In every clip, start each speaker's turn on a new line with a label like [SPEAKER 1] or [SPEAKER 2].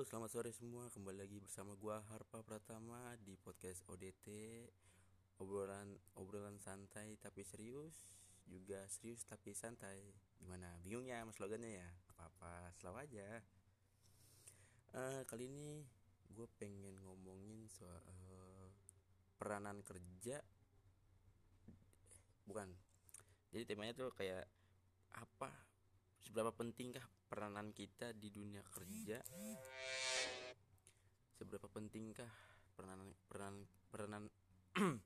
[SPEAKER 1] Selamat sore semua. Kembali lagi bersama gua Harpa Pratama di podcast ODT. Obrolan obrolan santai tapi serius, juga serius tapi santai. Gimana? Bingung ya mas slogannya ya? Apa-apa, selalu aja. Uh, kali ini gue pengen ngomongin soal peranan kerja bukan jadi temanya tuh kayak apa seberapa pentingkah peranan kita di dunia kerja. Seberapa pentingkah peranan peranan peranan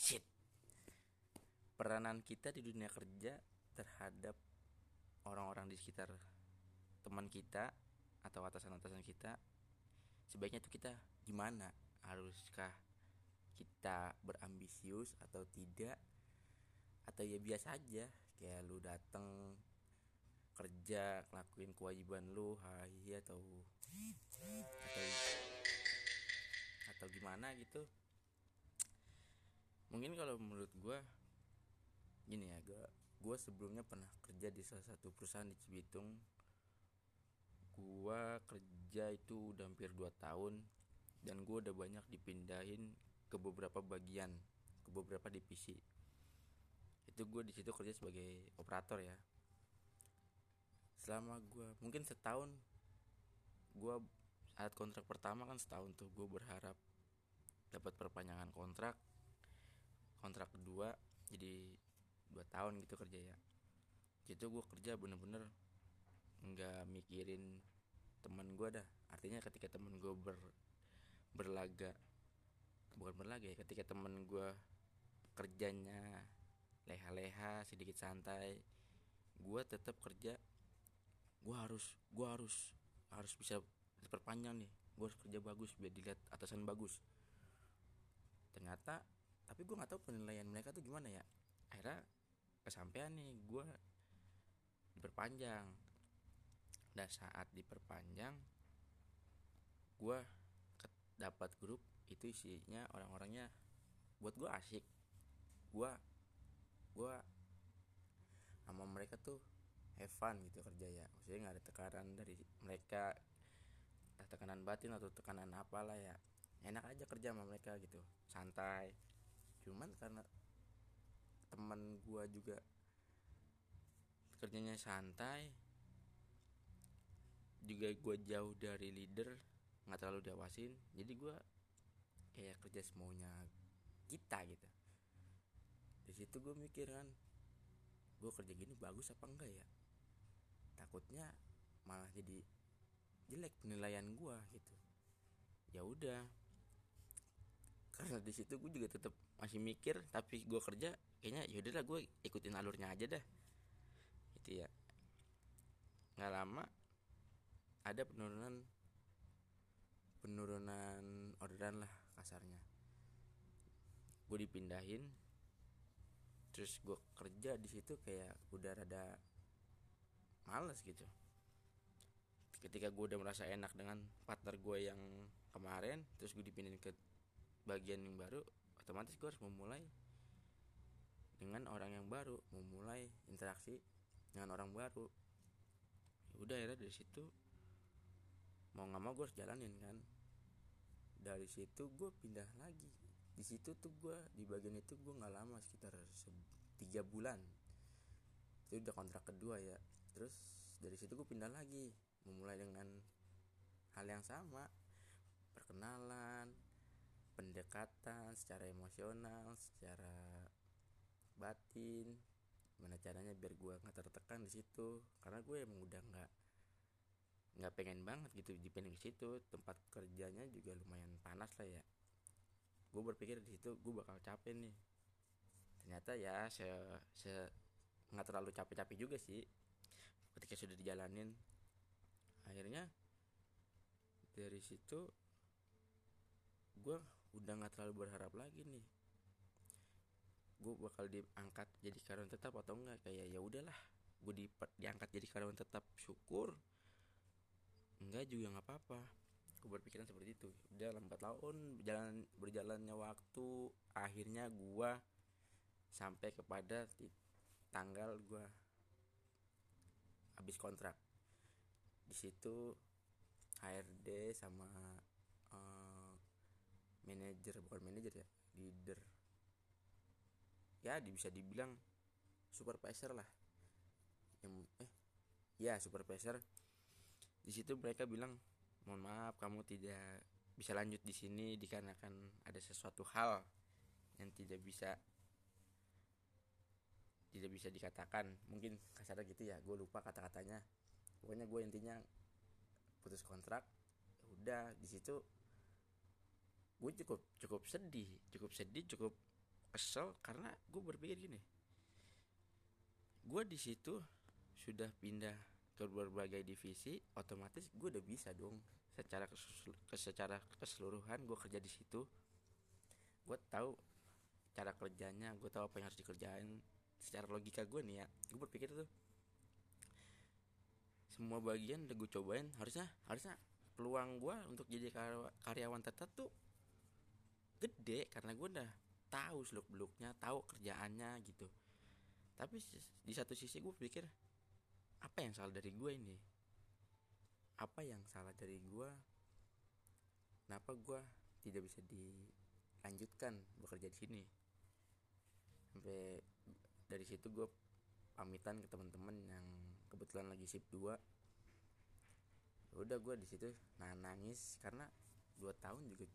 [SPEAKER 1] shit. Peranan kita di dunia kerja terhadap orang-orang di sekitar teman kita atau atasan-atasan kita sebaiknya itu kita gimana? Haruskah kita berambisius atau tidak? Atau ya biasa aja kayak lu dateng kerja ngelakuin kewajiban lu hai atau atau atau gimana gitu. Mungkin kalau menurut gue gini ya gue gue sebelumnya pernah kerja di salah satu perusahaan di Cibitung. Gue kerja itu udah hampir 2 tahun dan gue udah banyak dipindahin ke beberapa bagian ke beberapa divisi. Itu gue di situ kerja sebagai operator ya selama gue mungkin setahun. Gue saat kontrak pertama kan setahun tuh. Gue berharap dapat perpanjangan kontrak kontrak kedua jadi dua tahun gitu kerja ya. Itu gue kerja bener-bener nggak mikirin teman gue dah. Artinya ketika temen gue ber berlaga bukan berlaga ya ketika temen gue kerjanya leha-leha sedikit santai gue tetap kerja gue harus gue harus harus bisa diperpanjang nih. Gue harus kerja bagus biar dilihat atasan bagus. Ternyata tapi gue nggak tahu penilaian mereka tuh gimana ya. Akhirnya kesampaian nih gue diperpanjang. Dan saat diperpanjang gue dapat grup itu isinya orang-orangnya buat gue asik gue gue sama mereka tuh have fun gitu kerja ya. Maksudnya nggak ada tekanan dari mereka tekanan batin atau tekanan apalah ya. Enak aja kerja sama mereka gitu santai. Cuman karena teman gua juga kerjanya santai juga gue jauh dari leader nggak terlalu diawasin jadi gue kayak kerja semuanya kita gitu. Di situ gue mikir kan gue kerja gini bagus apa enggak ya takutnya malah jadi jelek penilaian gue gitu. Ya udah. Karena di situ gue juga tetap masih mikir tapi gue kerja kayaknya ya udahlah gue ikutin alurnya aja dah. Itu ya. Nggak lama ada penurunan penurunan orderan lah kasarnya. Gue dipindahin terus gue kerja di situ kayak udah rada males gitu. Ketika gue udah merasa enak dengan partner gue yang kemarin terus gue dipindahin ke bagian yang baru otomatis gue harus memulai dengan orang yang baru memulai interaksi dengan orang baru. Ya udah akhirnya dari situ mau nggak mau gue harus jalanin kan. Dari situ gue pindah lagi. Di situ tuh gue di bagian itu gue nggak lama sekitar tiga bulan. Itu udah kontrak kedua ya terus dari situ gue pindah lagi memulai dengan hal yang sama. Perkenalan pendekatan secara emosional secara batin. Gimana caranya biar gue nggak tertekan di situ? Karena gue emang udah nggak nggak pengen banget gitu dipindah ke situ. Tempat kerjanya juga lumayan panas lah ya. Gue berpikir di situ gue bakal capek nih. Ternyata ya se se nggak terlalu capek-capek juga sih ketika sudah dijalanin. Akhirnya dari situ gue udah nggak terlalu berharap lagi nih. Gue bakal diangkat jadi karyawan tetap atau enggak kayak ya udahlah gue di, diangkat jadi karyawan tetap. Syukur enggak juga nggak apa-apa. Gue berpikiran seperti itu. Udah lambat tahun berjalan berjalannya waktu akhirnya gue sampai kepada tanggal gue habis kontrak. Di situ HRD sama uh, manajer bukan manajer ya leader. Ya bisa dibilang supervisor lah. Yang eh ya supervisor. Di situ mereka bilang mohon maaf kamu tidak bisa lanjut di sini dikarenakan ada sesuatu hal yang tidak bisa tidak bisa dikatakan. Mungkin kasar gitu ya gue lupa kata-katanya. Pokoknya gue intinya putus kontrak ya udah di situ gue cukup cukup sedih cukup sedih cukup kesel karena gue berpikir gini. Gue di situ sudah pindah ke berbagai divisi otomatis gue udah bisa dong. Secara secara keseluruhan gue kerja di situ. Gue tahu cara kerjanya gue tahu apa yang harus dikerjain secara logika gue nih ya gue berpikir tuh semua bagian udah gue cobain harusnya harusnya peluang gue untuk jadi karyawan tetap tuh gede karena gue udah tahu seluk beluknya tahu kerjaannya gitu. Tapi di satu sisi gue pikir apa yang salah dari gue ini? Apa yang salah dari gue kenapa gue tidak bisa dilanjutkan bekerja di sini? Sampai dari situ gue pamitan ke teman-teman yang kebetulan lagi shift 2 ya udah gue di situ nah nangis karena dua tahun juga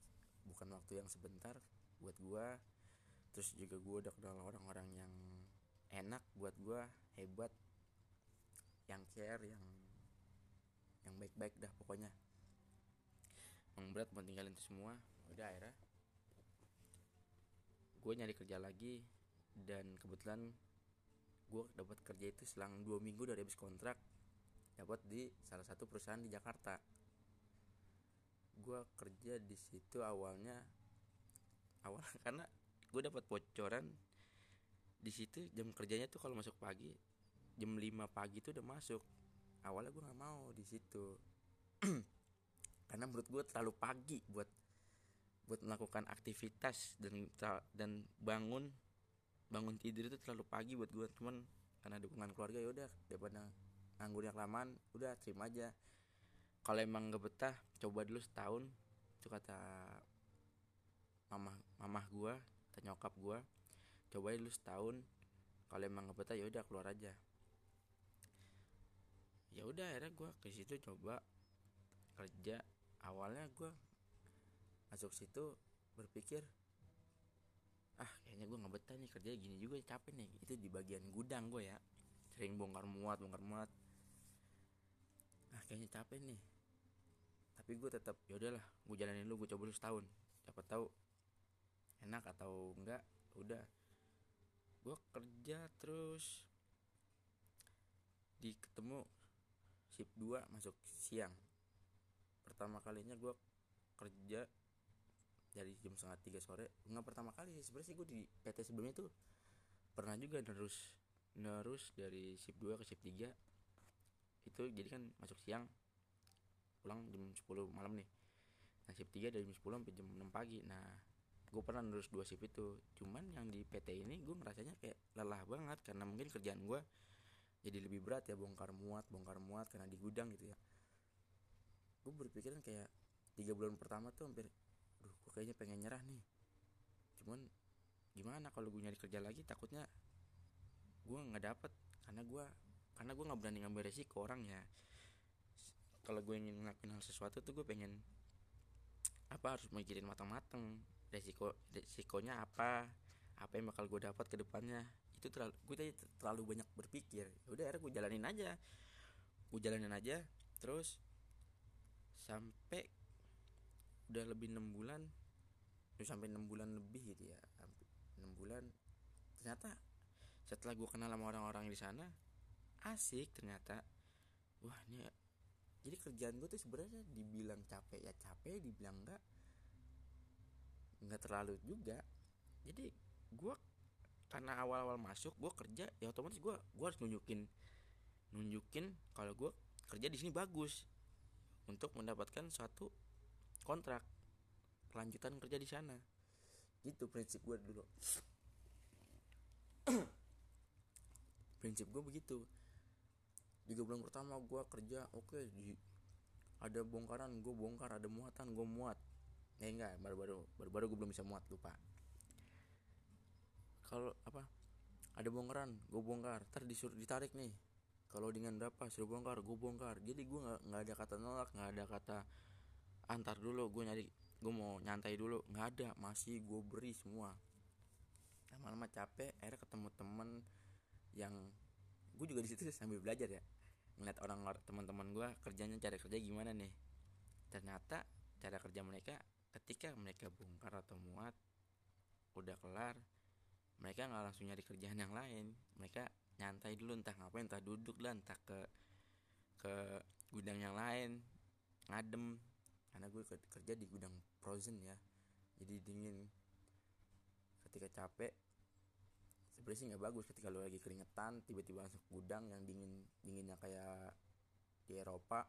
[SPEAKER 1] bukan waktu yang sebentar buat gue terus juga gue udah kenal orang-orang yang enak buat gue hebat yang care yang yang baik-baik dah pokoknya. Emang berat mau tinggalin itu semua. Udah akhirnya gue nyari kerja lagi dan kebetulan gue dapat kerja itu selang dua minggu dari habis kontrak dapat di salah satu perusahaan di Jakarta. Gue kerja di situ awalnya awal karena gue dapat bocoran di situ jam kerjanya tuh kalau masuk pagi jam 5 pagi tuh udah masuk. Awalnya gue nggak mau di situ. Karena menurut gue terlalu pagi buat buat melakukan aktivitas dan dan bangun bangun tidur itu terlalu pagi buat gue cuman karena dukungan keluarga ya udah daripada nganggur yang kelamaan udah terima aja. Kalau emang gak betah coba dulu setahun itu kata mamah mamah gue kata nyokap gue coba dulu setahun kalau emang gak betah ya udah keluar aja. Ya udah akhirnya gue ke situ coba kerja. Awalnya gue masuk situ berpikir ah kayaknya gue nggak betah nih kerja gini juga capek nih. Itu di bagian gudang gue ya. Sering bongkar muat bongkar muat. Ah kayaknya capek nih. Tapi gue tetap ya udahlah gue jalanin dulu gue coba dulu setahun. Siapa tahu enak atau enggak udah. Gue kerja terus di ketemu shift 2 masuk siang. Pertama kalinya gue kerja dari jam setengah tiga sore nggak pertama kali sih. Sebenarnya sih gue di PT sebelumnya tuh pernah juga nerus nerus dari shift 2 ke shift 3 itu jadi kan masuk siang pulang jam 10 malam nih. Nah shift 3 dari jam 10 sampai jam 6 pagi. Nah gue pernah nerus dua shift itu. Cuman yang di PT ini gue ngerasanya kayak lelah banget karena mungkin kerjaan gue jadi lebih berat ya bongkar muat bongkar muat karena di gudang gitu ya. Gue berpikiran kayak tiga bulan pertama tuh hampir gue kayaknya pengen nyerah nih. Cuman gimana kalau gue nyari kerja lagi takutnya gue nggak dapet. Karena gue karena gue nggak berani ngambil resiko orang ya kalau gue ingin ngelakuin hal sesuatu tuh gue pengen apa harus mikirin matang-matang. Resiko resikonya apa apa yang bakal gue dapat ke depannya. Itu terlalu gue tadi terlalu banyak berpikir. Ya udah akhirnya gue jalanin aja. Gue jalanin aja terus sampai udah lebih enam bulan udah sampai enam bulan lebih gitu ya enam bulan. Ternyata setelah gue kenal sama orang-orang di sana asik ternyata. Wah ini jadi kerjaan gue tuh sebenarnya dibilang capek ya capek dibilang enggak enggak terlalu juga. Jadi gue karena awal-awal masuk gue kerja ya otomatis gue gue harus nunjukin nunjukin kalau gue kerja di sini bagus untuk mendapatkan suatu kontrak. Kelanjutan kerja di sana. Gitu prinsip gue dulu. Prinsip gue begitu. Tiga bulan pertama gue kerja oke okay, di ada bongkaran gue bongkar ada muatan gue muat. Eh enggak baru-baru baru-baru gue belum bisa muat lupa. Kalau apa ada bongkaran gue bongkar. Ntar disuruh ditarik nih. Kalau dengan berapa suruh bongkar gue bongkar. Jadi gue nggak nggak ada kata nolak nggak ada kata antar dulu gue nyari gue mau nyantai dulu. Nggak ada masih gue beri semua. Lama-lama capek akhirnya ketemu temen yang gue juga di situ sambil belajar ya. Ngeliat orang teman-teman gue kerjanya cara kerja gimana nih. Ternyata cara kerja mereka ketika mereka bongkar atau muat udah kelar mereka nggak langsung nyari kerjaan yang lain. Mereka nyantai dulu entah ngapain entah duduk lah entah ke ke gudang yang lain ngadem karena gue kerja di gudang frozen ya. Jadi dingin. Ketika capek sebenarnya nggak bagus ketika lo lagi keringetan tiba-tiba masuk gudang yang dingin dinginnya kayak di Eropa.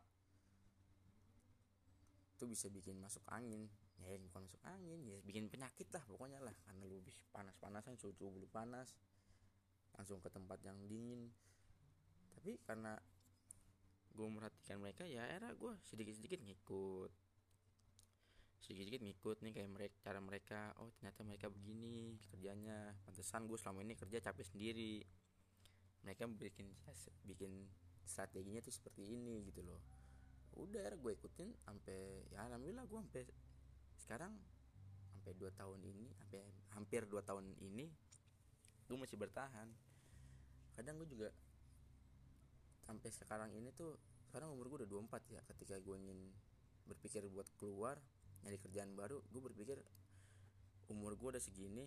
[SPEAKER 1] Itu bisa bikin masuk angin. Ya bukan masuk angin ya bikin penyakit lah pokoknya lah. Karena lu bisa panas-panasan suhu tubuh panas langsung ke tempat yang dingin. Tapi karena gue merhatikan mereka ya era gue sedikit-sedikit ngikut sedikit-sedikit ngikut nih kayak mereka cara mereka oh ternyata mereka begini kerjanya. Pantesan gue selama ini kerja capek sendiri. Mereka bikin bikin strateginya tuh seperti ini gitu loh. Udah gue ikutin sampai ya alhamdulillah gue sampai sekarang sampai dua tahun ini sampai hampir dua tahun ini gue masih bertahan. Kadang gue juga sampai sekarang ini tuh sekarang umur gue udah 24 ya ketika gue ingin berpikir buat keluar nyari kerjaan baru gue berpikir umur gue udah segini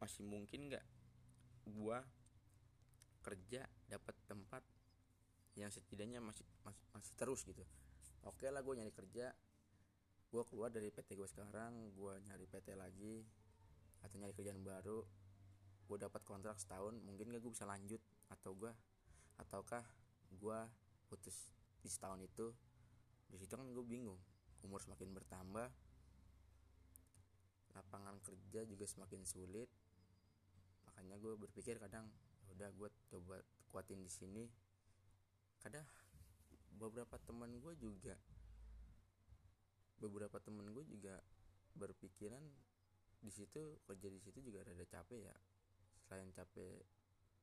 [SPEAKER 1] masih mungkin nggak gue kerja dapat tempat yang setidaknya masih masih, masih terus gitu. Oke lah gue nyari kerja gue keluar dari PT gue sekarang gue nyari PT lagi atau nyari kerjaan baru gue dapat kontrak setahun mungkin gak gue bisa lanjut atau gue ataukah gue putus di setahun itu. Di situ kan gue bingung umur semakin bertambah lapangan kerja juga semakin sulit. Makanya gue berpikir kadang ya udah gue coba kuatin di sini. Kadang beberapa teman gue juga beberapa temen gue juga berpikiran di situ kerja di situ juga rada capek ya. Selain capek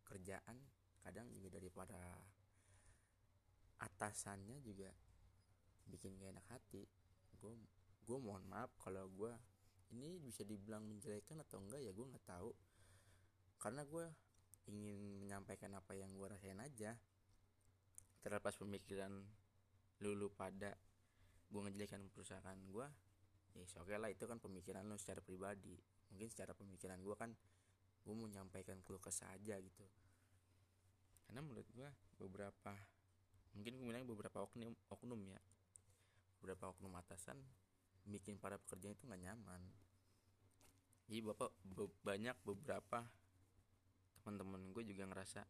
[SPEAKER 1] kerjaan kadang juga daripada atasannya juga bikin gak enak hati gue gue mohon maaf kalau gue ini bisa dibilang menjelekan atau enggak ya gue nggak tahu. Karena gue ingin menyampaikan apa yang gue rasain aja. Terlepas pemikiran lulu pada gue ngejelekan perusahaan gue ya oke okay lah itu kan pemikiran lo secara pribadi. Mungkin secara pemikiran gue kan gue mau menyampaikan keluh kesah aja gitu. Karena menurut gue beberapa mungkin gue bilang beberapa oknum oknum ya beberapa oknum atasan bikin para pekerja itu nggak nyaman. Jadi bapak be banyak beberapa teman-teman gue juga ngerasa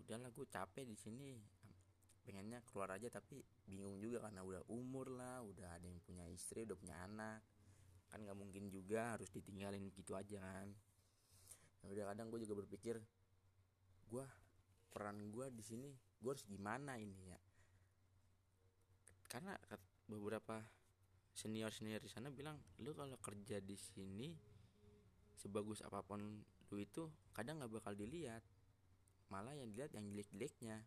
[SPEAKER 1] udahlah gue capek di sini. Pengennya keluar aja tapi bingung juga karena udah umur lah udah ada yang punya istri udah punya anak. Kan nggak mungkin juga harus ditinggalin gitu aja kan. Ya udah kadang gue juga berpikir gue peran gue di sini gue harus gimana ini ya karena beberapa senior senior di sana bilang lu kalau kerja di sini sebagus apa pun lu itu kadang nggak bakal dilihat. Malah yang dilihat yang jelek-jeleknya.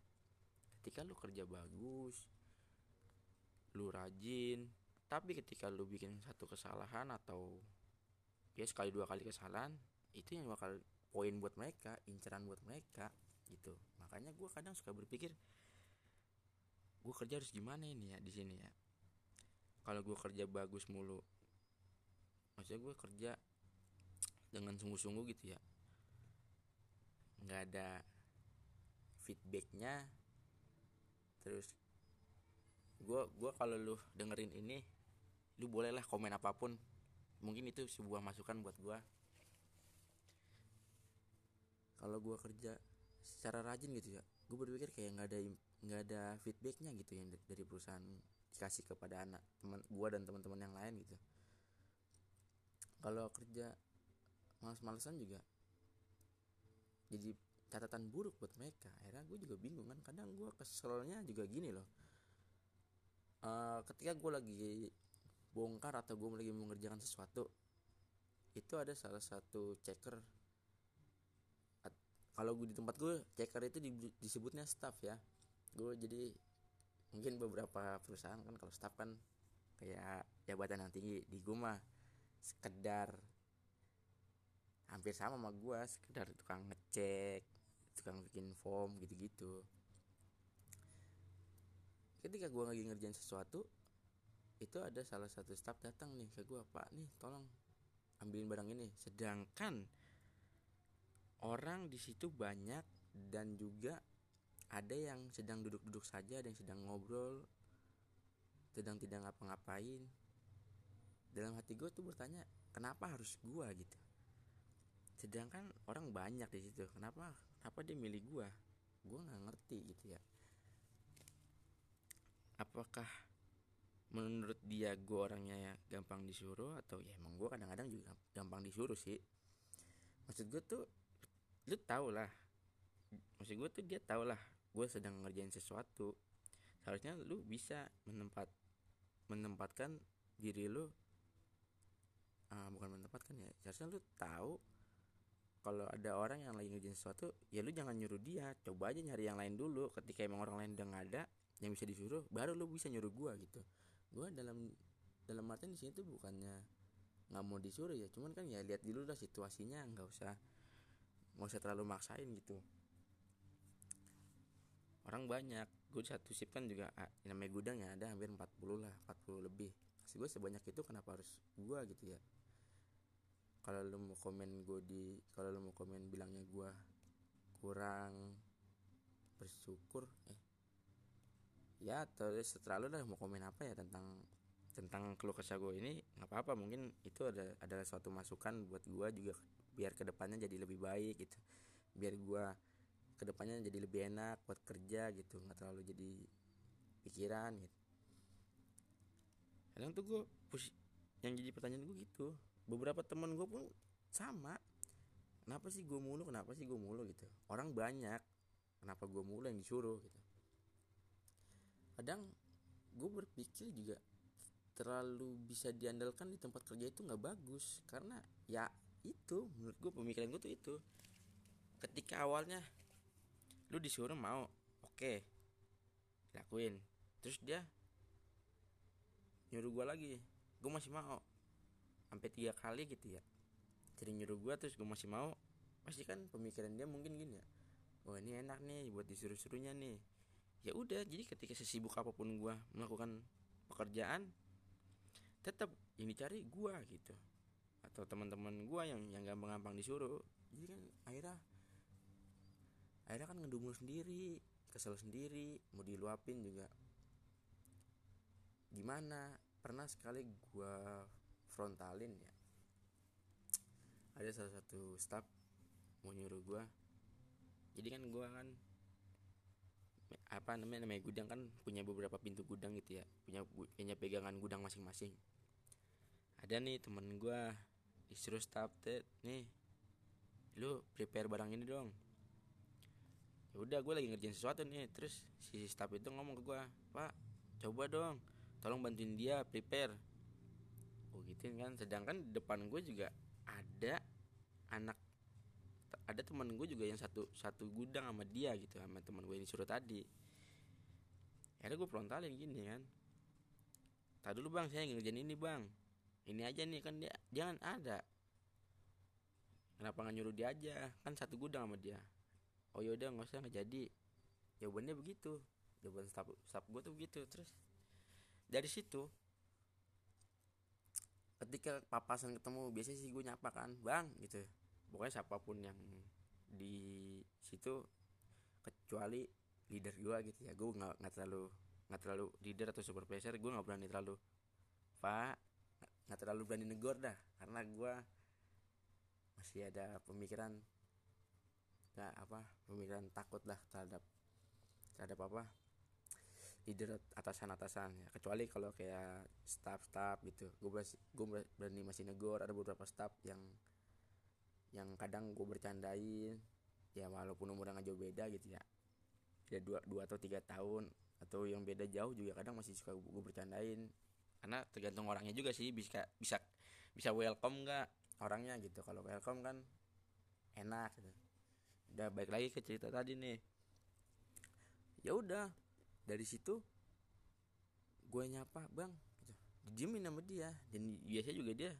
[SPEAKER 1] Ketika lu kerja bagus lu rajin tapi ketika lu bikin satu kesalahan atau ya sekali dua kali kesalahan itu yang bakal poin buat mereka inceran buat mereka gitu. Makanya gue kadang suka berpikir gue kerja harus gimana ini ya di sini ya? Kalau gue kerja bagus mulu maksudnya gue kerja dengan sungguh-sungguh gitu ya nggak ada feedbacknya terus gue gue kalau lu dengerin ini lu bolehlah komen apa pun. Mungkin itu sebuah masukan buat gue kalau gue kerja secara rajin gitu ya gue berpikir kayak nggak ada nggak ada feedbacknya gitu yang dari perusahaan dikasih kepada anak teman gue dan teman-teman yang lain gitu. Kalau kerja males-malesan juga jadi catatan buruk buat mereka. Akhirnya gue juga bingung kan kadang gue keselnya juga gini loh. Uh, ketika gue lagi bongkar atau gue lagi mengerjakan sesuatu itu ada salah satu checker kalau gue di tempat gue checker itu disebutnya staff ya gue jadi mungkin beberapa perusahaan kan kalau staff kan kayak jabatan yang tinggi. Di gue mah sekedar hampir sama sama gue sekedar tukang ngecek tukang bikin form gitu-gitu. Ketika gue lagi ngerjain sesuatu itu ada salah satu staff datang nih ke gue pak nih tolong ambilin barang ini. Sedangkan orang di situ banyak dan juga ada yang sedang duduk-duduk saja yang sedang ngobrol sedang tidak ngapa-ngapain. Dalam hati gue tuh bertanya kenapa harus gue gitu. Sedangkan orang banyak di situ kenapa kenapa dia milih gue gue nggak ngerti gitu ya. Apakah menurut dia gue orangnya ya gampang disuruh atau ya emang gue kadang-kadang juga gampang disuruh sih. Maksud gue tuh lu tau lah. Maksud gue tuh dia tau lah gue sedang ngerjain sesuatu seharusnya lu bisa menempat menempatkan diri lu uh, bukan menempatkan ya seharusnya lu tahu kalau ada orang yang lagi ngerjain sesuatu ya lu jangan nyuruh dia coba aja nyari yang lain dulu ketika emang orang lain udah nggak ada yang bisa disuruh baru lu bisa nyuruh gua gitu. Gua dalam dalam artian di sini tuh bukannya nggak mau disuruh ya cuman kan ya lihat dulu lah situasinya nggak usah nggak usah terlalu maksain gitu orang banyak. Gue satu sip kan juga ah, namanya gudang ya ada hampir 40 lah 40 lebih. Kasih gue sebanyak itu kenapa harus gue gitu ya? Kalau lu mau komen gue di kalau lu mau komen bilangnya gue kurang bersyukur eh. Ya terus setelah lu lah mau komen apa ya tentang tentang keluh kesah gue ini nggak apa-apa. Mungkin itu ada adalah suatu masukan buat gue juga biar ke depannya jadi lebih baik gitu. Biar gue ke depannya jadi lebih enak buat kerja gitu nggak terlalu jadi pikiran gitu. Kadang tuh gue yang jadi pertanyaan gue gitu. Beberapa teman gue pun sama. Kenapa sih gue mulu kenapa sih gue mulu gitu? Orang banyak kenapa gue mulu yang disuruh gitu? Kadang gue berpikir juga terlalu bisa diandalkan di tempat kerja itu nggak bagus. Karena ya itu menurut gue pemikiran gue tuh itu. Ketika awalnya lu disuruh mau oke okay. lakuin. Terus dia nyuruh gue lagi gue masih mau. Sampai tiga kali gitu ya. Jadi nyuruh gue terus gue masih mau. Pasti kan pemikiran dia mungkin gini ya. Oh ini enak nih buat disuruh-suruhnya nih. Ya udah jadi ketika sesibuk apa pun gue melakukan pekerjaan tetap yang dicari gue gitu. Atau teman-teman gue yang yang gampang-gampang disuruh. Jadi kan akhirnya akhirnya kan ngedumul sendiri kesel sendiri mau diluapin juga. Gimana? Pernah sekali gua frontalin ya. Ada salah satu staff mau nyuruh gua. Jadi kan gua kan apa namanya namanya gudang kan punya beberapa pintu gudang gitu ya. Punya punya pegangan gudang masing-masing. Ada nih temen gua disuruh staff nih lu prepare barang ini dong ya udah gue lagi ngerjain sesuatu nih. Terus si staff itu ngomong ke gue pak coba dong tolong bantuin dia prepare. Oh gitu kan. Sedangkan depan gue juga ada anak ada teman gue juga yang satu satu gudang sama dia gitu sama teman gue ini suruh tadi. Akhirnya gue frontalin gini kan. Tak dulu bang saya ngerjain ini bang. Ini aja nih kan dia jangan ada. Kenapa nggak nyuruh dia aja? Kan satu gudang sama dia oh yaudah nggak usah nggak jadi. Jawabannya begitu. Jawaban staff staff gue tuh begitu terus. Dari situ ketika papasan ketemu biasanya sih gue nyapa kan bang gitu. Pokoknya siapa pun yang di situ kecuali leader gue gitu ya. Gue nggak nggak terlalu nggak terlalu leader atau supervisor gue nggak berani terlalu pak nggak terlalu berani negor dah. Karena gue masih ada pemikiran nggak apa pemikiran takut lah terhadap terhadap apa leader atasan-atasan ya. Kecuali kalau kayak staff-staff gitu. Gue masih gue berani masih negor ada beberapa staff yang yang kadang gue bercandain ya walaupun umurnya nggak jauh beda gitu ya. Ya dua dua atau tiga tahun atau yang beda jauh juga kadang masih suka gue bercandain. Karena tergantung orangnya juga sih bisa bisa bisa welcome nggak orangnya gitu. Kalau welcome kan enak gitu udah baik lagi ke cerita tadi nih. Ya udah dari situ gue nyapa bang gitu. dijamin sama dia dan biasa juga dia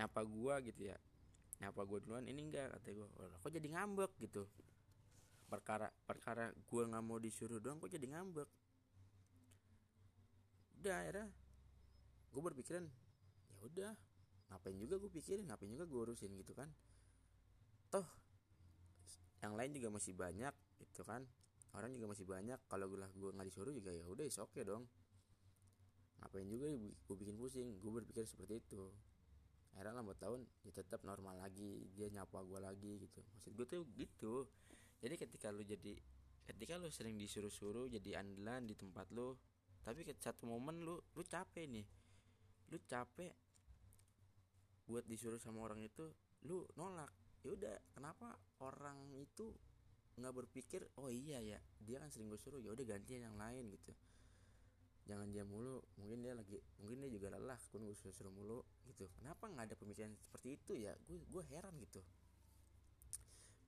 [SPEAKER 1] nyapa gue gitu ya. Nyapa gue duluan ini enggak kata gue kok jadi ngambek? gitu. Perkara perkara gue nggak mau disuruh doang kok jadi ngambek. Udah akhirnya gue berpikiran ya udah ngapain juga gue pikirin ngapain juga gue urusin gitu kan. Toh yang lain juga masih banyak gitu kan. Orang juga masih banyak. Kalau gue gue nggak disuruh juga ya udah oke okay dong. Ngapain juga gue bikin pusing? Gue berpikir seperti itu. Akhirnya lambat tahun ya tetap normal lagi. Dia nyapa gue lagi gitu. Maksud gue tuh gitu. Jadi ketika lu jadi ketika lu sering disuruh-suruh jadi andalan di tempat lu tapi ke satu momen lu lu capek nih. Lu capek buat disuruh sama orang itu lu nolak ya udah kenapa orang itu nggak berpikir oh iya ya dia kan sering gue suruh ya udah gantian yang lain gitu. Jangan dia mulu mungkin dia lagi mungkin dia juga lelah kan gue suruh suruh mulu gitu. Kenapa nggak ada pemikiran seperti itu ya? Gue gue heran gitu.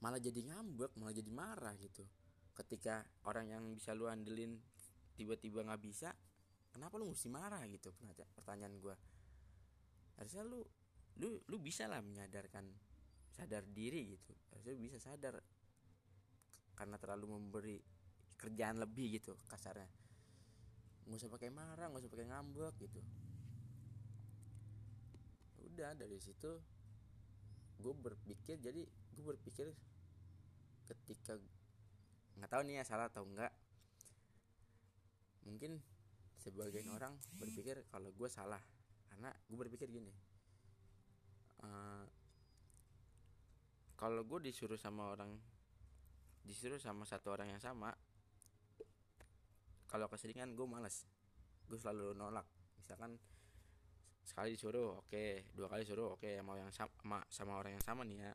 [SPEAKER 1] Malah jadi ngambek malah jadi marah gitu. Ketika orang yang bisa lu andelin tiba-tiba nggak bisa kenapa lu mesti marah gitu? Pertanyaan gue. Harusnya lu lu lu bisa lah menyadarkan sadar diri gitu. Harusnya bisa sadar karena terlalu memberi kerjaan lebih gitu kasarnya. Nggak usah pakai marah nggak usah pakai ngambek gitu. Udah dari situ gue berpikir jadi gue berpikir ketika nggak tahu nih ya salah atau enggak mungkin sebagian orang berpikir kalau gue salah. Karena gue berpikir gini uh, kalau gue disuruh sama orang disuruh sama satu orang yang sama kalau keseringan gue males. Gue selalu nolak. Misalkan sekali disuruh oke. Okay. dua kali disuruh oke. Okay. mau yang sama sama orang yang sama nih ya.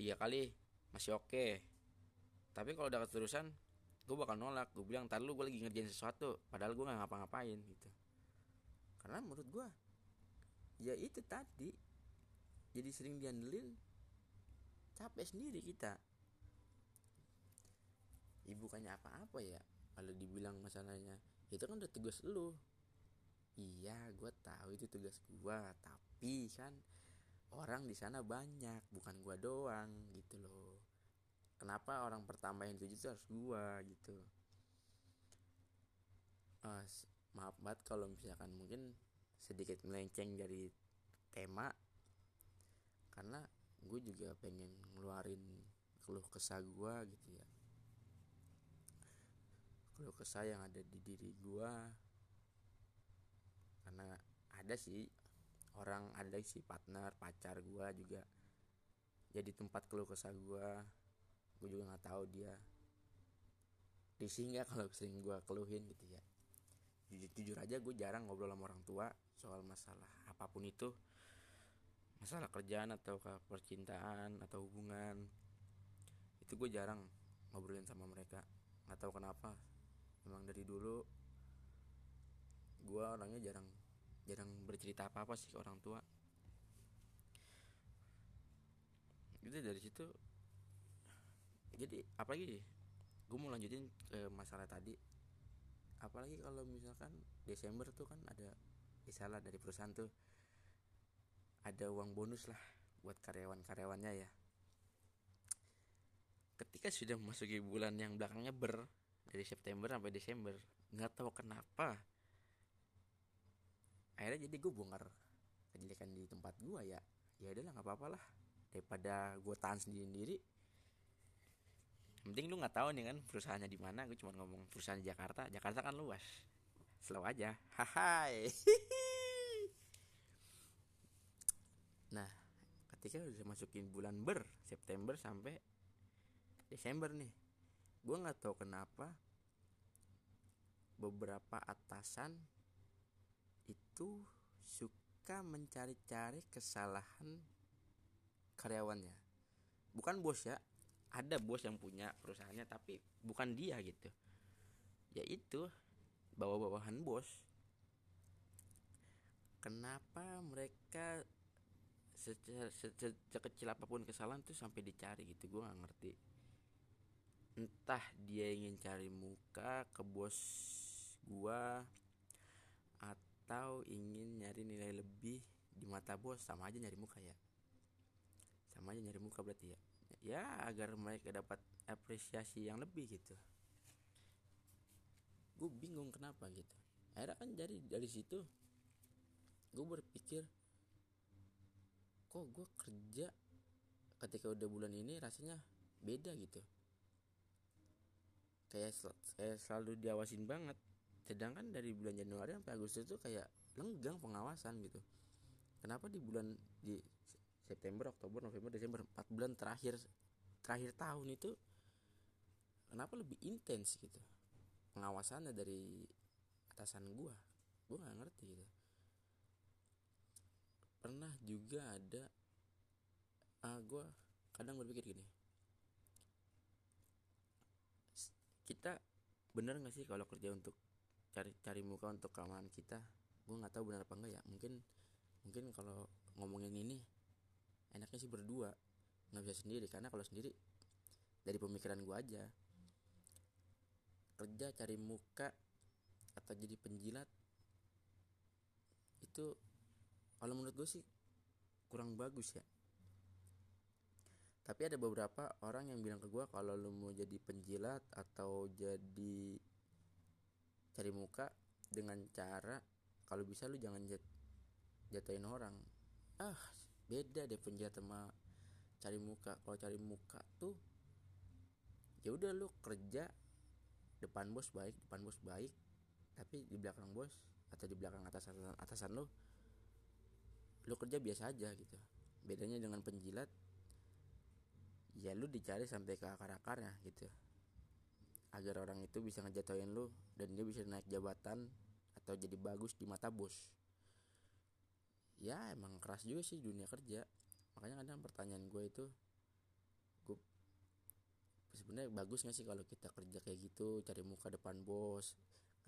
[SPEAKER 1] Tiga kali masih oke. Okay. tapi kalau udah keterusan gue bakal nolak. Gue bilang tar lu gue lagi ngerjain sesuatu. Padahal gue nggak ngapa-ngapain gitu. Karena menurut gue ya itu tadi jadi sering diandelin capek sendiri kita. Ibu bukannya apa-apa ya kalau dibilang masalahnya. Itu kan udah tugas lu. Iya gue tahu itu tugas gue tapi kan orang di sana banyak bukan gue doang gitu loh. Kenapa orang pertama yang tujuh itu harus gue gitu? Uh, maaf banget kalau misalkan mungkin sedikit melenceng dari tema karena gue juga pengen ngeluarin keluh kesah gue gitu ya. Keluh kesah yang ada di diri gue karena ada sih orang ada sih partner pacar gue juga jadi tempat keluh kesah gue gue juga nggak tahu dia risih nggak kalau sering gue keluhin gitu ya. Jujur, jujur aja gue jarang ngobrol sama orang tua soal masalah apa pun itu masalah kerjaan atau percintaan atau hubungan itu gue jarang ngobrolin sama mereka. Nggak tahu kenapa. Emang dari dulu gue orangnya jarang jarang bercerita apa apa sih ke orang tua. Itu dari situ jadi apalagi gue mau lanjutin ke masalah tadi. Apalagi kalau misalkan Desember tuh kan ada misalnya dari perusahaan tuh ada uang bonus lah buat karyawan-karyawannya ya. Ketika sudah memasuki bulan yang belakangnya ber dari September sampai Desember nggak tahu kenapa akhirnya jadi gue bongkar kejelekan di tempat gue ya. Ya udahlah nggak apa-apa lah. Daripada gue tahan sendiri-sendiri penting lu nggak tahu nih kan perusahaannya di mana. Gue cuma ngomong perusahaan di Jakarta. Jakarta kan luas. Slow aja. Hahai nah ketika udah masukin bulan ber September sampai Desember nih gue nggak tahu kenapa beberapa atasan itu suka mencari-cari kesalahan karyawannya. Bukan bos ya ada bos yang punya perusahaannya tapi bukan dia gitu. Ya itu bawa-bawahan bos. Kenapa mereka sekecil apa pun kesalahan tuh sampai dicari gitu. Gue nggak ngerti. Entah dia ingin cari muka ke bos gua atau ingin nyari nilai lebih di mata bos. Sama aja nyari muka ya. Sama aja nyari muka berarti ya. Ya agar mereka dapat apresiasi yang lebih gitu. Gue bingung kenapa gitu. Akhirnya kan dari dari situ gue berpikir kok gue kerja ketika udah bulan ini rasanya beda gitu. Kayak kayak selalu diawasin banget. Sedangkan dari bulan Januari sampai Agustus itu kayak lenggang pengawasan gitu. Kenapa di bulan di September Oktober November Desember 4 bulan terakhir terakhir tahun itu kenapa lebih intens gitu? Pengawasannya dari atasan gua. Gua nggak ngerti gitu pernah juga ada ah gua kadang berpikir gini. Kita bener nggak sih kalau kerja untuk cari cari muka untuk keamanan kita? Gue nggak tahu benar apa enggak ya. Mungkin mungkin kalau ngomongin ini enaknya sih berdua. Nggak bisa sendiri karena kalau sendiri dari pemikiran gue aja. Kerja cari muka atau jadi penjilat itu kalau menurut gue sih kurang bagus ya. Tapi ada beberapa orang yang bilang ke gue kalau lu mau jadi penjilat atau jadi cari muka dengan cara kalau bisa lu jangan jat, jatuhin orang. Ah beda deh penjilat sama cari muka. Kalau cari muka tuh ya udah lu kerja depan bos baik depan bos baik tapi di belakang bos atau di belakang atasan atasan lo lo kerja biasa aja gitu. Bedanya dengan penjilat ya lu dicari sampai ke akar akarnya gitu. Agar orang itu bisa ngejatuhin lu dan dia bisa naik jabatan atau jadi bagus di mata bos. Ya emang keras juga sih dunia kerja. Makanya kadang pertanyaan gue itu sebenarnya bagus gak sih kalau kita kerja kayak gitu cari muka depan bos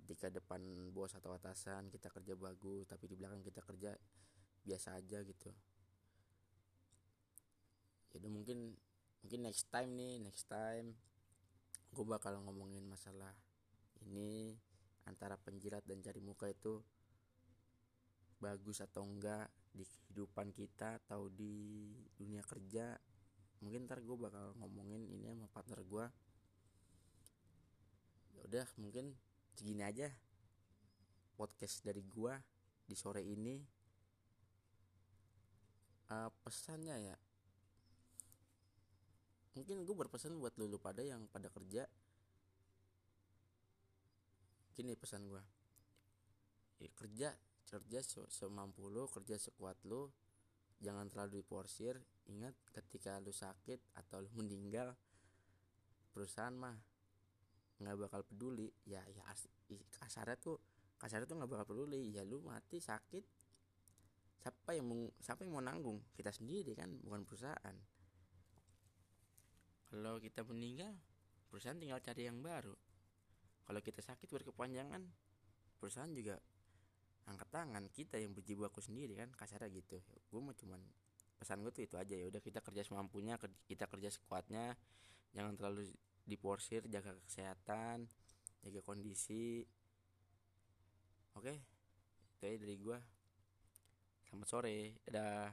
[SPEAKER 1] ketika depan bos atau atasan kita kerja bagus tapi di belakang kita kerja biasa aja gitu. Jadi mungkin mungkin next time nih next time gue bakal ngomongin masalah ini antara penjilat dan cari muka itu bagus atau enggak di kehidupan kita atau di dunia kerja. Mungkin ntar gue bakal ngomongin ini sama partner gue ya udah mungkin segini aja podcast dari gue di sore ini uh, pesannya ya. Mungkin gue berpesan buat lulu pada yang pada kerja. Gini pesan gue ya, kerja kerja semampu lo kerja sekuat lo jangan terlalu diporsir. Ingat ketika lu sakit atau lu meninggal perusahaan mah nggak bakal peduli. Ya ya kasarnya tuh kasarnya tuh nggak bakal peduli. Ya lu mati sakit siapa yang mau siapa yang mau nanggung? Kita sendiri kan bukan perusahaan. Kalau kita meninggal perusahaan tinggal cari yang baru. Kalau kita sakit berkepanjangan perusahaan juga angkat tangan. Kita yang berjibaku sendiri kan kasarnya gitu. Gue mau cuman pesan gue tuh itu aja. Ya udah kita kerja semampunya kita kerja sekuatnya. Jangan terlalu diporsir jaga kesehatan jaga kondisi. Oke? Itu aja dari gue selamat sore dadah